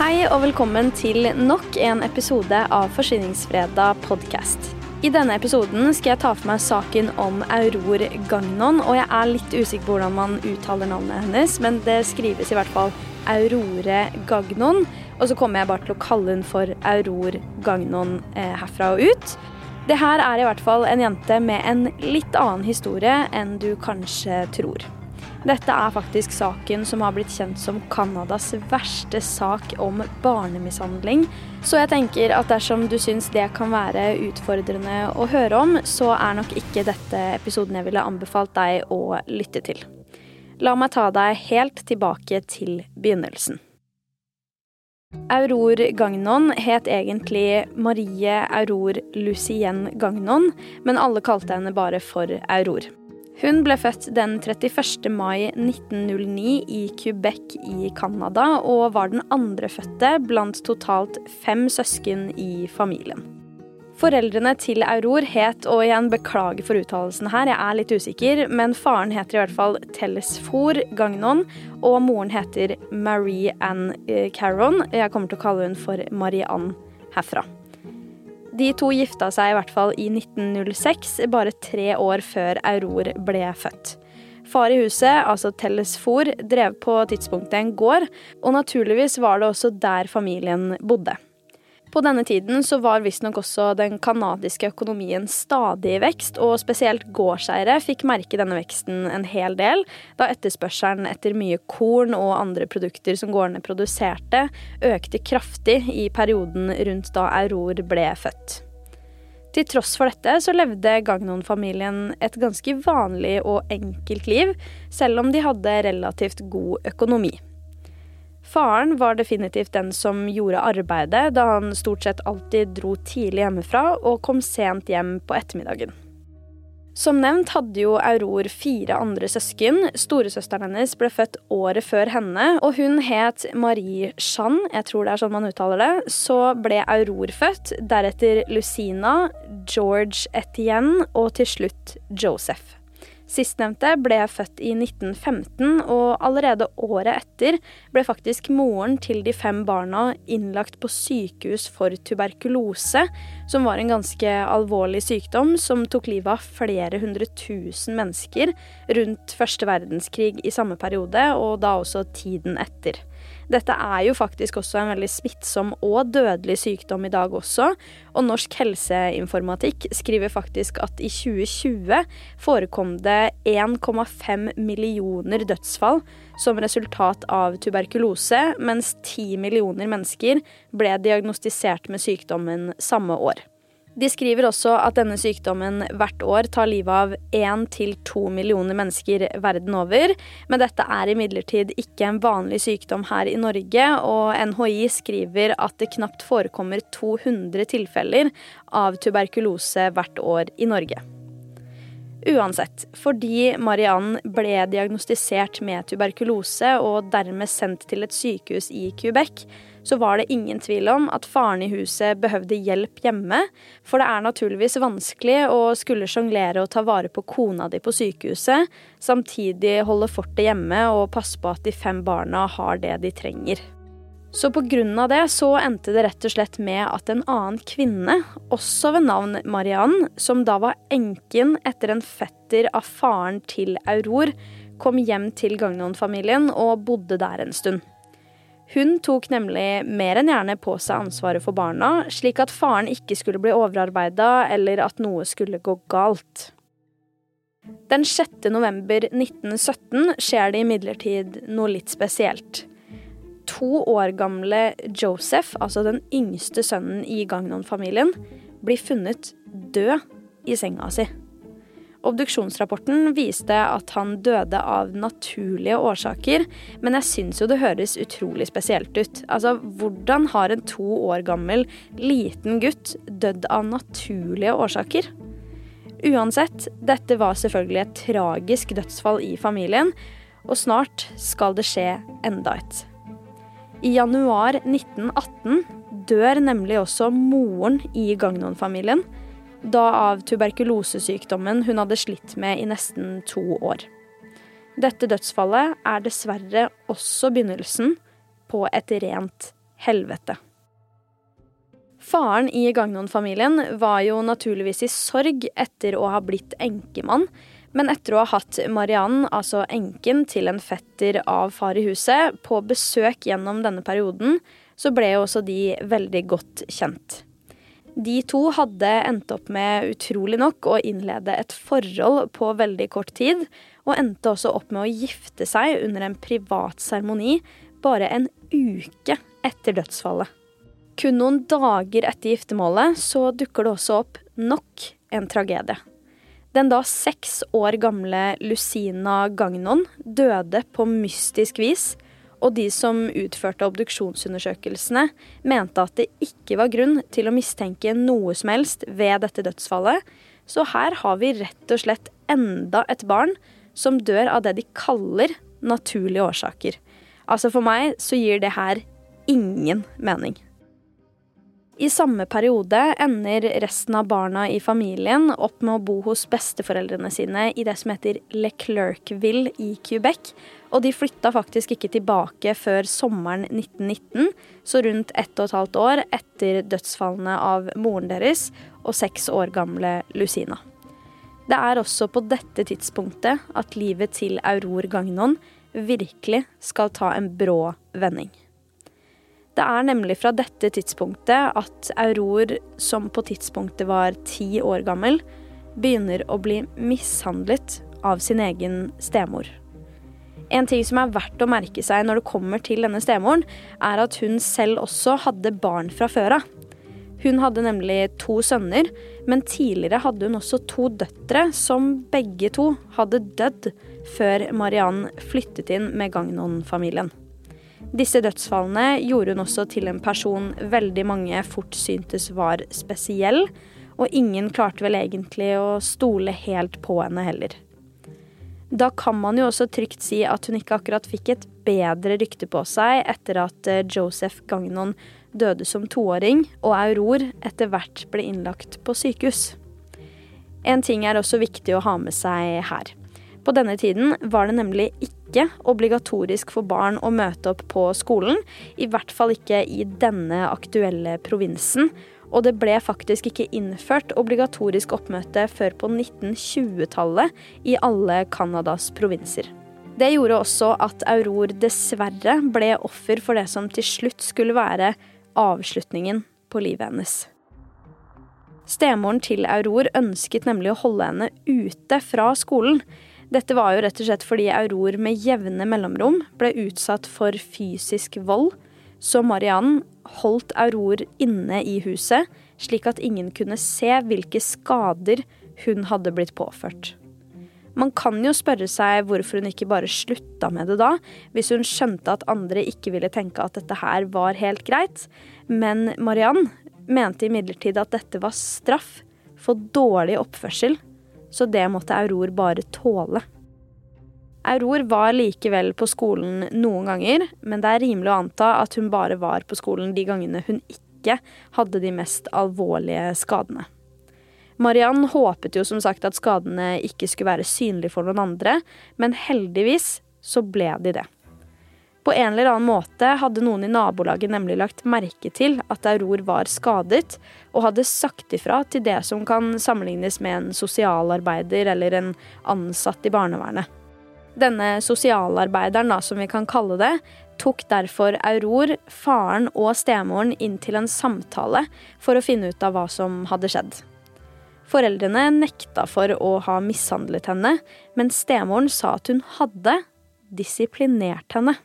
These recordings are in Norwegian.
Hei og velkommen til nok en episode av Forsyningsfredag podkast. I denne episoden skal jeg ta for meg saken om Auror Gagnon. Og jeg er litt usikker på hvordan man uttaler navnet hennes, men det skrives i hvert fall Aurore Gagnon. Og så kommer jeg bare til å kalle hun for Auror Gagnon eh, herfra og ut. Det her er i hvert fall en jente med en litt annen historie enn du kanskje tror. Dette er faktisk saken som har blitt kjent som Canadas verste sak om barnemishandling. Så jeg tenker at dersom du syns det kan være utfordrende å høre om, så er nok ikke dette episoden jeg ville anbefalt deg å lytte til. La meg ta deg helt tilbake til begynnelsen. Auror Gagnon het egentlig Marie Auror Lucienne Gagnon, men alle kalte henne bare for Auror. Hun ble født den 31. mai 1909 i Quebec i Canada, og var den andre fødte blant totalt fem søsken i familien. Foreldrene til Auror het, og igjen beklager for uttalelsen her, jeg er litt usikker, men faren heter i hvert fall Tellesfor Gagnon, og moren heter Marie Anne eh, Caron. Jeg kommer til å kalle hun for Marianne herfra. De to gifta seg i hvert fall i 1906, bare tre år før Auror ble født. Far i huset, altså Tellesfor, drev på tidspunktet en gård, og naturligvis var det også der familien bodde. På denne tiden så var visstnok også den canadiske økonomien stadig i vekst, og spesielt gårdseiere fikk merke denne veksten en hel del, da etterspørselen etter mye korn og andre produkter som gårdene produserte, økte kraftig i perioden rundt da Auror ble født. Til tross for dette så levde Gagnon-familien et ganske vanlig og enkelt liv, selv om de hadde relativt god økonomi. Faren var definitivt den som gjorde arbeidet, da han stort sett alltid dro tidlig hjemmefra og kom sent hjem på ettermiddagen. Som nevnt hadde jo Auror fire andre søsken. Storesøsteren hennes ble født året før henne, og hun het Marie Jeanne, jeg tror det er sånn man uttaler det. Så ble Auror født, deretter Lucina, George Etienne og til slutt Joseph. Sistnevnte ble født i 1915, og allerede året etter ble faktisk moren til de fem barna innlagt på sykehus for tuberkulose, som var en ganske alvorlig sykdom som tok livet av flere hundre tusen mennesker rundt første verdenskrig i samme periode, og da også tiden etter. Dette er jo faktisk også en veldig smittsom og dødelig sykdom i dag også, og Norsk helseinformatikk skriver faktisk at i 2020 forekom det 1,5 millioner dødsfall som resultat av tuberkulose, mens 10 millioner mennesker ble diagnostisert med sykdommen samme år. De skriver også at denne sykdommen hvert år tar livet av 1-2 millioner mennesker verden over. Men dette er imidlertid ikke en vanlig sykdom her i Norge, og NHI skriver at det knapt forekommer 200 tilfeller av tuberkulose hvert år i Norge. Uansett, fordi Marianne ble diagnostisert med tuberkulose og dermed sendt til et sykehus i Quebec, så var det ingen tvil om at faren i huset behøvde hjelp hjemme, for det er naturligvis vanskelig å skulle sjonglere og ta vare på kona di på sykehuset, samtidig holde fortet hjemme og passe på at de fem barna har det de trenger. Så av det så endte det rett og slett med at en annen kvinne, også ved navn Mariann, som da var enken etter en fetter av faren til Auror, kom hjem til Gagnon-familien og bodde der en stund. Hun tok nemlig mer enn gjerne på seg ansvaret for barna, slik at faren ikke skulle bli overarbeida eller at noe skulle gå galt. Den 6. november 1917 skjer det imidlertid noe litt spesielt. To år gamle Joseph, altså den yngste sønnen i Gagnon-familien, blir funnet død i senga si. Obduksjonsrapporten viste at han døde av naturlige årsaker, men jeg syns jo det høres utrolig spesielt ut. Altså, hvordan har en to år gammel liten gutt dødd av naturlige årsaker? Uansett, dette var selvfølgelig et tragisk dødsfall i familien, og snart skal det skje enda et. I januar 1918 dør nemlig også moren i Gagnon-familien da av tuberkulosesykdommen hun hadde slitt med i nesten to år. Dette dødsfallet er dessverre også begynnelsen på et rent helvete. Faren i Gagnon-familien var jo naturligvis i sorg etter å ha blitt enkemann, men etter å ha hatt Mariann, altså enken til en fetter av far i huset, på besøk gjennom denne perioden, så ble jo også de veldig godt kjent. De to hadde endt opp med, utrolig nok, å innlede et forhold på veldig kort tid, og endte også opp med å gifte seg under en privat seremoni bare en uke etter dødsfallet. Kun noen dager etter giftermålet så dukker det også opp nok en tragedie. Den da seks år gamle Lucina Gagnon døde på mystisk vis og de som utførte obduksjonsundersøkelsene, mente at det ikke var grunn til å mistenke noe som helst ved dette dødsfallet. Så her har vi rett og slett enda et barn som dør av det de kaller naturlige årsaker. Altså For meg så gir det her ingen mening. I samme periode ender resten av barna i familien opp med å bo hos besteforeldrene sine i det som heter Leclercville i Quebec, og de flytta faktisk ikke tilbake før sommeren 1919, så rundt ett og et halvt år etter dødsfallene av moren deres og seks år gamle Lucina. Det er også på dette tidspunktet at livet til Auror Gagnon virkelig skal ta en brå vending. Det er nemlig fra dette tidspunktet at Auror, som på tidspunktet var ti år gammel, begynner å bli mishandlet av sin egen stemor. En ting som er verdt å merke seg når det kommer til denne stemoren, er at hun selv også hadde barn fra før av. Hun hadde nemlig to sønner, men tidligere hadde hun også to døtre som begge to hadde dødd før Mariann flyttet inn med Gagnon-familien. Disse dødsfallene gjorde hun også til en person veldig mange fort syntes var spesiell, og ingen klarte vel egentlig å stole helt på henne heller. Da kan man jo også trygt si at hun ikke akkurat fikk et bedre rykte på seg etter at eh, Joseph Gagnon døde som toåring, og Auror etter hvert ble innlagt på sykehus. En ting er også viktig å ha med seg her. På denne tiden var det nemlig ikke obligatorisk for barn å møte opp på skolen, i hvert fall ikke i denne aktuelle provinsen. Og det ble faktisk ikke innført obligatorisk oppmøte før på 1920-tallet i alle Canadas provinser. Det gjorde også at Auror dessverre ble offer for det som til slutt skulle være avslutningen på livet hennes. Stemoren til Auror ønsket nemlig å holde henne ute fra skolen, dette var jo rett og slett fordi Auror med jevne mellomrom ble utsatt for fysisk vold, så Mariann holdt Auror inne i huset, slik at ingen kunne se hvilke skader hun hadde blitt påført. Man kan jo spørre seg hvorfor hun ikke bare slutta med det da, hvis hun skjønte at andre ikke ville tenke at dette her var helt greit, men Mariann mente imidlertid at dette var straff for dårlig oppførsel så det måtte Auror bare tåle. Auror var likevel på skolen noen ganger, men det er rimelig å anta at hun bare var på skolen de gangene hun ikke hadde de mest alvorlige skadene. Mariann håpet jo som sagt at skadene ikke skulle være synlige for noen andre, men heldigvis så ble de det. På en eller annen måte hadde noen i nabolaget nemlig lagt merke til at Auror var skadet, og hadde sagt ifra til det som kan sammenlignes med en sosialarbeider eller en ansatt i barnevernet. Denne sosialarbeideren, da, som vi kan kalle det, tok derfor Auror, faren og stemoren inn til en samtale for å finne ut av hva som hadde skjedd. Foreldrene nekta for å ha mishandlet henne, men stemoren sa at hun hadde disiplinert henne.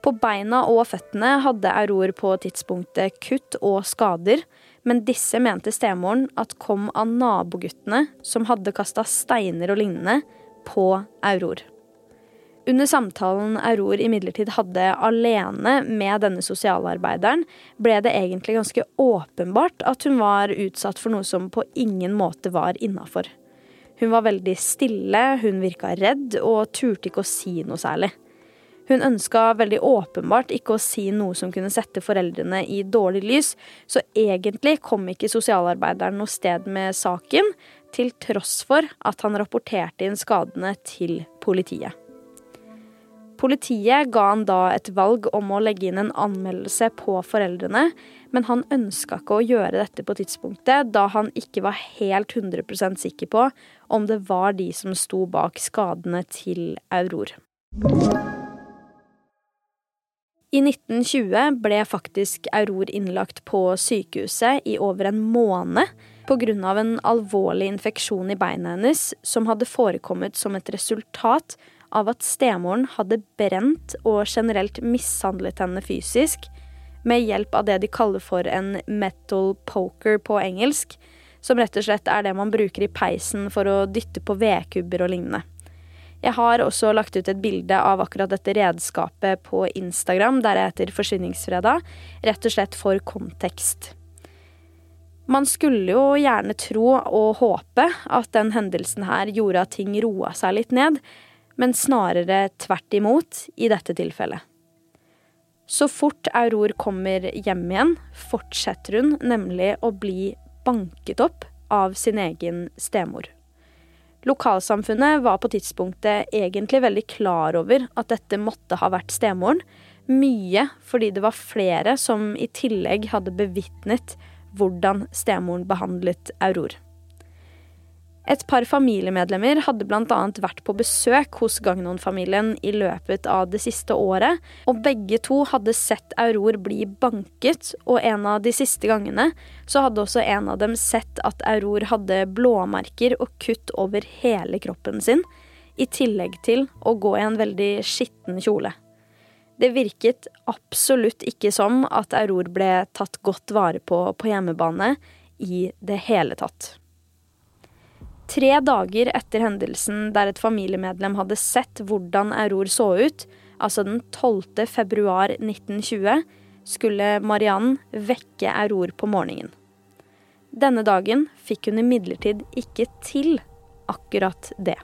På beina og føttene hadde Auror på tidspunktet kutt og skader, men disse mente stemoren at kom av naboguttene som hadde kasta steiner og lignende på Auror. Under samtalen Auror imidlertid hadde alene med denne sosialarbeideren, ble det egentlig ganske åpenbart at hun var utsatt for noe som på ingen måte var innafor. Hun var veldig stille, hun virka redd og turte ikke å si noe særlig. Hun ønska veldig åpenbart ikke å si noe som kunne sette foreldrene i dårlig lys, så egentlig kom ikke sosialarbeideren noe sted med saken, til tross for at han rapporterte inn skadene til politiet. Politiet ga han da et valg om å legge inn en anmeldelse på foreldrene, men han ønska ikke å gjøre dette på tidspunktet, da han ikke var helt 100% sikker på om det var de som sto bak skadene til Auror. I 1920 ble faktisk Auror innlagt på sykehuset i over en måned pga. en alvorlig infeksjon i beina hennes som hadde forekommet som et resultat av at stemoren hadde brent og generelt mishandlet henne fysisk med hjelp av det de kaller for en metal poker på engelsk, som rett og slett er det man bruker i peisen for å dytte på vedkubber og lignende. Jeg har også lagt ut et bilde av akkurat dette redskapet på Instagram, der jeg heter Forsvinningsfredag, rett og slett for kontekst. Man skulle jo gjerne tro og håpe at den hendelsen her gjorde at ting roa seg litt ned, men snarere tvert imot i dette tilfellet. Så fort Auror kommer hjem igjen, fortsetter hun nemlig å bli banket opp av sin egen stemor. Lokalsamfunnet var på tidspunktet egentlig veldig klar over at dette måtte ha vært stemoren. Mye fordi det var flere som i tillegg hadde bevitnet hvordan stemoren behandlet Auror. Et par familiemedlemmer hadde bl.a. vært på besøk hos Gagnon-familien i løpet av det siste året, og begge to hadde sett Auror bli banket, og en av de siste gangene så hadde også en av dem sett at Auror hadde blåmerker og kutt over hele kroppen sin, i tillegg til å gå i en veldig skitten kjole. Det virket absolutt ikke som at Auror ble tatt godt vare på på hjemmebane i det hele tatt. Tre dager etter hendelsen der et familiemedlem hadde sett hvordan Auror så ut, altså den 12. februar 1920, skulle Mariann vekke Auror på morgenen. Denne dagen fikk hun imidlertid ikke til akkurat det.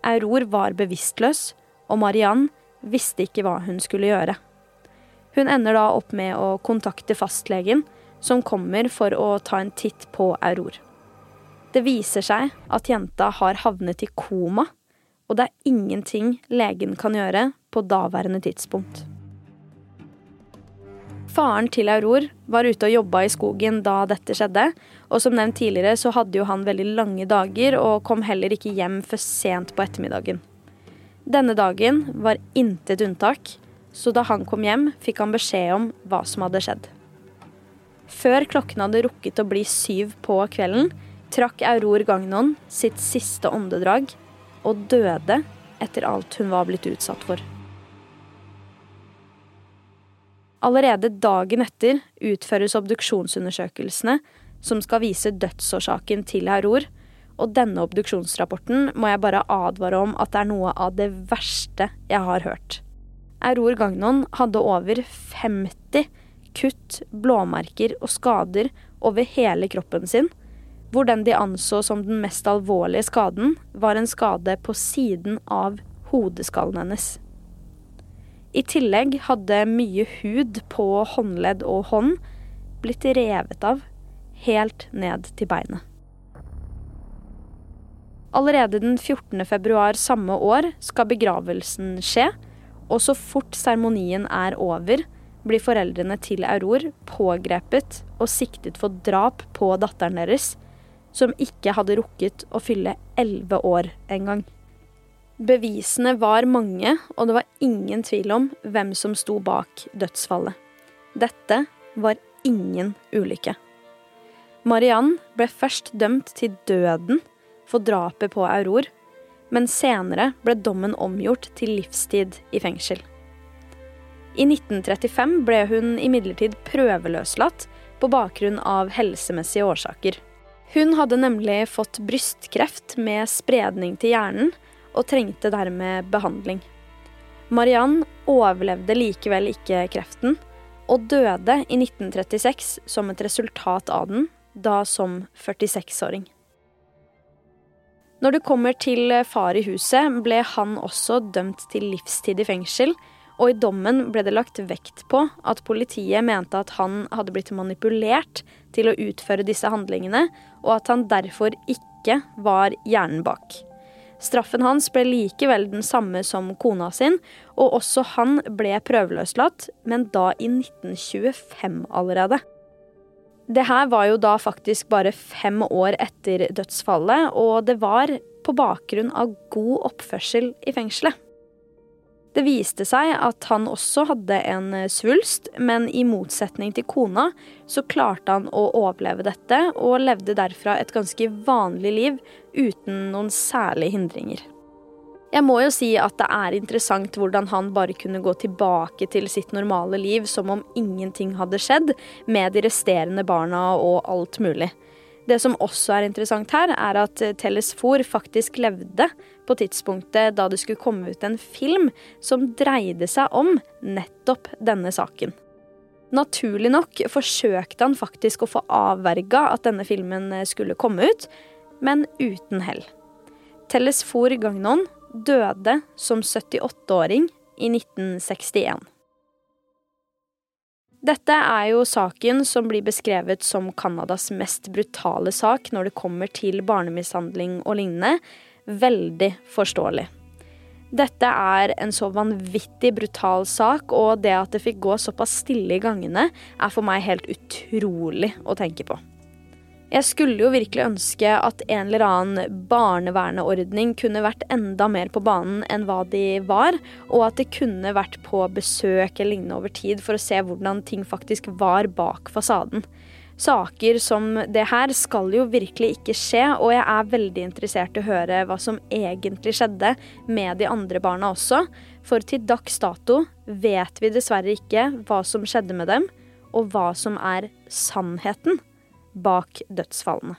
Auror var bevisstløs, og Mariann visste ikke hva hun skulle gjøre. Hun ender da opp med å kontakte fastlegen, som kommer for å ta en titt på Auror. Det viser seg at jenta har havnet i koma, og det er ingenting legen kan gjøre på daværende tidspunkt. Faren til Auror var ute og jobba i skogen da dette skjedde, og som nevnt tidligere så hadde jo han veldig lange dager og kom heller ikke hjem før sent på ettermiddagen. Denne dagen var intet unntak, så da han kom hjem, fikk han beskjed om hva som hadde skjedd. Før klokken hadde rukket å bli syv på kvelden, trakk Auror Gagnon sitt siste åndedrag og døde etter alt hun var blitt utsatt for. Allerede dagen etter utføres obduksjonsundersøkelsene som skal vise dødsårsaken til Auror, og denne obduksjonsrapporten må jeg bare advare om at det er noe av det verste jeg har hørt. Auror Gagnon hadde over 50 kutt, blåmerker og skader over hele kroppen sin, hvor den de anså som den mest alvorlige skaden, var en skade på siden av hodeskallen hennes. I tillegg hadde mye hud på håndledd og hånd blitt revet av helt ned til beinet. Allerede den 14. februar samme år skal begravelsen skje, og så fort seremonien er over, blir foreldrene til Auror pågrepet og siktet for drap på datteren deres, som ikke hadde rukket å fylle elleve år engang. Bevisene var mange, og det var ingen tvil om hvem som sto bak dødsfallet. Dette var ingen ulykke. Mariann ble først dømt til døden for drapet på Auror, men senere ble dommen omgjort til livstid i fengsel. I 1935 ble hun imidlertid prøveløslatt på bakgrunn av helsemessige årsaker. Hun hadde nemlig fått brystkreft med spredning til hjernen, og trengte dermed behandling. Mariann overlevde likevel ikke kreften, og døde i 1936 som et resultat av den, da som 46-åring. Når det kommer til far i huset, ble han også dømt til livstid i fengsel, og i dommen ble det lagt vekt på at politiet mente at han hadde blitt manipulert til å utføre disse handlingene, og at han derfor ikke var hjernen bak. Straffen hans ble likevel den samme som kona sin, og også han ble prøveløslatt, men da i 1925 allerede. Det her var jo da faktisk bare fem år etter dødsfallet, og det var på bakgrunn av god oppførsel i fengselet. Det viste seg at han også hadde en eh, svulst, men i motsetning til kona så klarte han å overleve dette, og levde derfra et ganske vanlig liv uten noen særlige hindringer. Jeg må jo si at det er interessant hvordan han bare kunne gå tilbake til sitt normale liv som om ingenting hadde skjedd, med de resterende barna og alt mulig. Det som også er interessant her, er at Telesfor faktisk levde på tidspunktet da det skulle komme ut en film som dreide seg om nettopp denne saken. Naturlig nok forsøkte han faktisk å få avverga at denne filmen skulle komme ut, men uten hell. Telesfor Gagnon døde som 78-åring i 1961. Dette er jo saken som blir beskrevet som Canadas mest brutale sak når det kommer til barnemishandling og lignende. Veldig forståelig. Dette er en så vanvittig brutal sak, og det at det fikk gå såpass stille i gangene, er for meg helt utrolig å tenke på. Jeg skulle jo virkelig ønske at en eller annen barneverneordning kunne vært enda mer på banen enn hva de var, og at det kunne vært på besøk eller lignende over tid for å se hvordan ting faktisk var bak fasaden. Saker som det her skal jo virkelig ikke skje, og jeg er veldig interessert i å høre hva som egentlig skjedde med de andre barna også, for til dags dato vet vi dessverre ikke hva som skjedde med dem, og hva som er sannheten bak dødsfallene.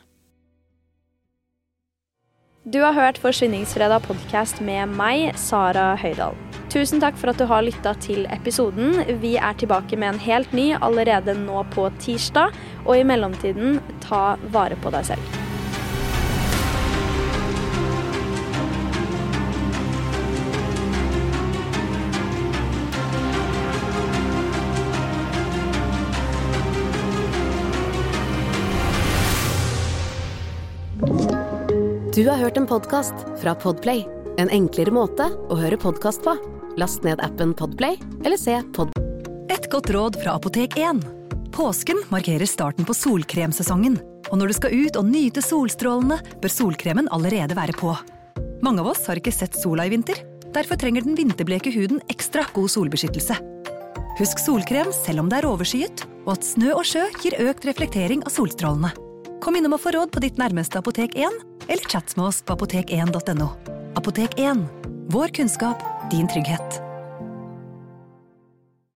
Du har hørt Forsvinningsfredag podkast med meg, Sara Høydahl. Tusen takk for at du har lytta til episoden. Vi er tilbake med en helt ny allerede nå på tirsdag, og i mellomtiden, ta vare på deg selv. Du har hørt en podkast fra Podplay. En enklere måte å høre podkast på. Last ned appen Podplay eller se Pod... Et godt råd fra Apotek 1. Påsken markerer starten på solkremsesongen. Og når du skal ut og nyte solstrålene, bør solkremen allerede være på. Mange av oss har ikke sett sola i vinter. Derfor trenger den vinterbleke huden ekstra god solbeskyttelse. Husk solkrem selv om det er overskyet, og at snø og sjø gir økt reflektering av solstrålene. Kom innom og få råd på ditt nærmeste Apotek 1, eller chat med oss på apotek1.no. Apotek 1 vår kunnskap, din trygghet.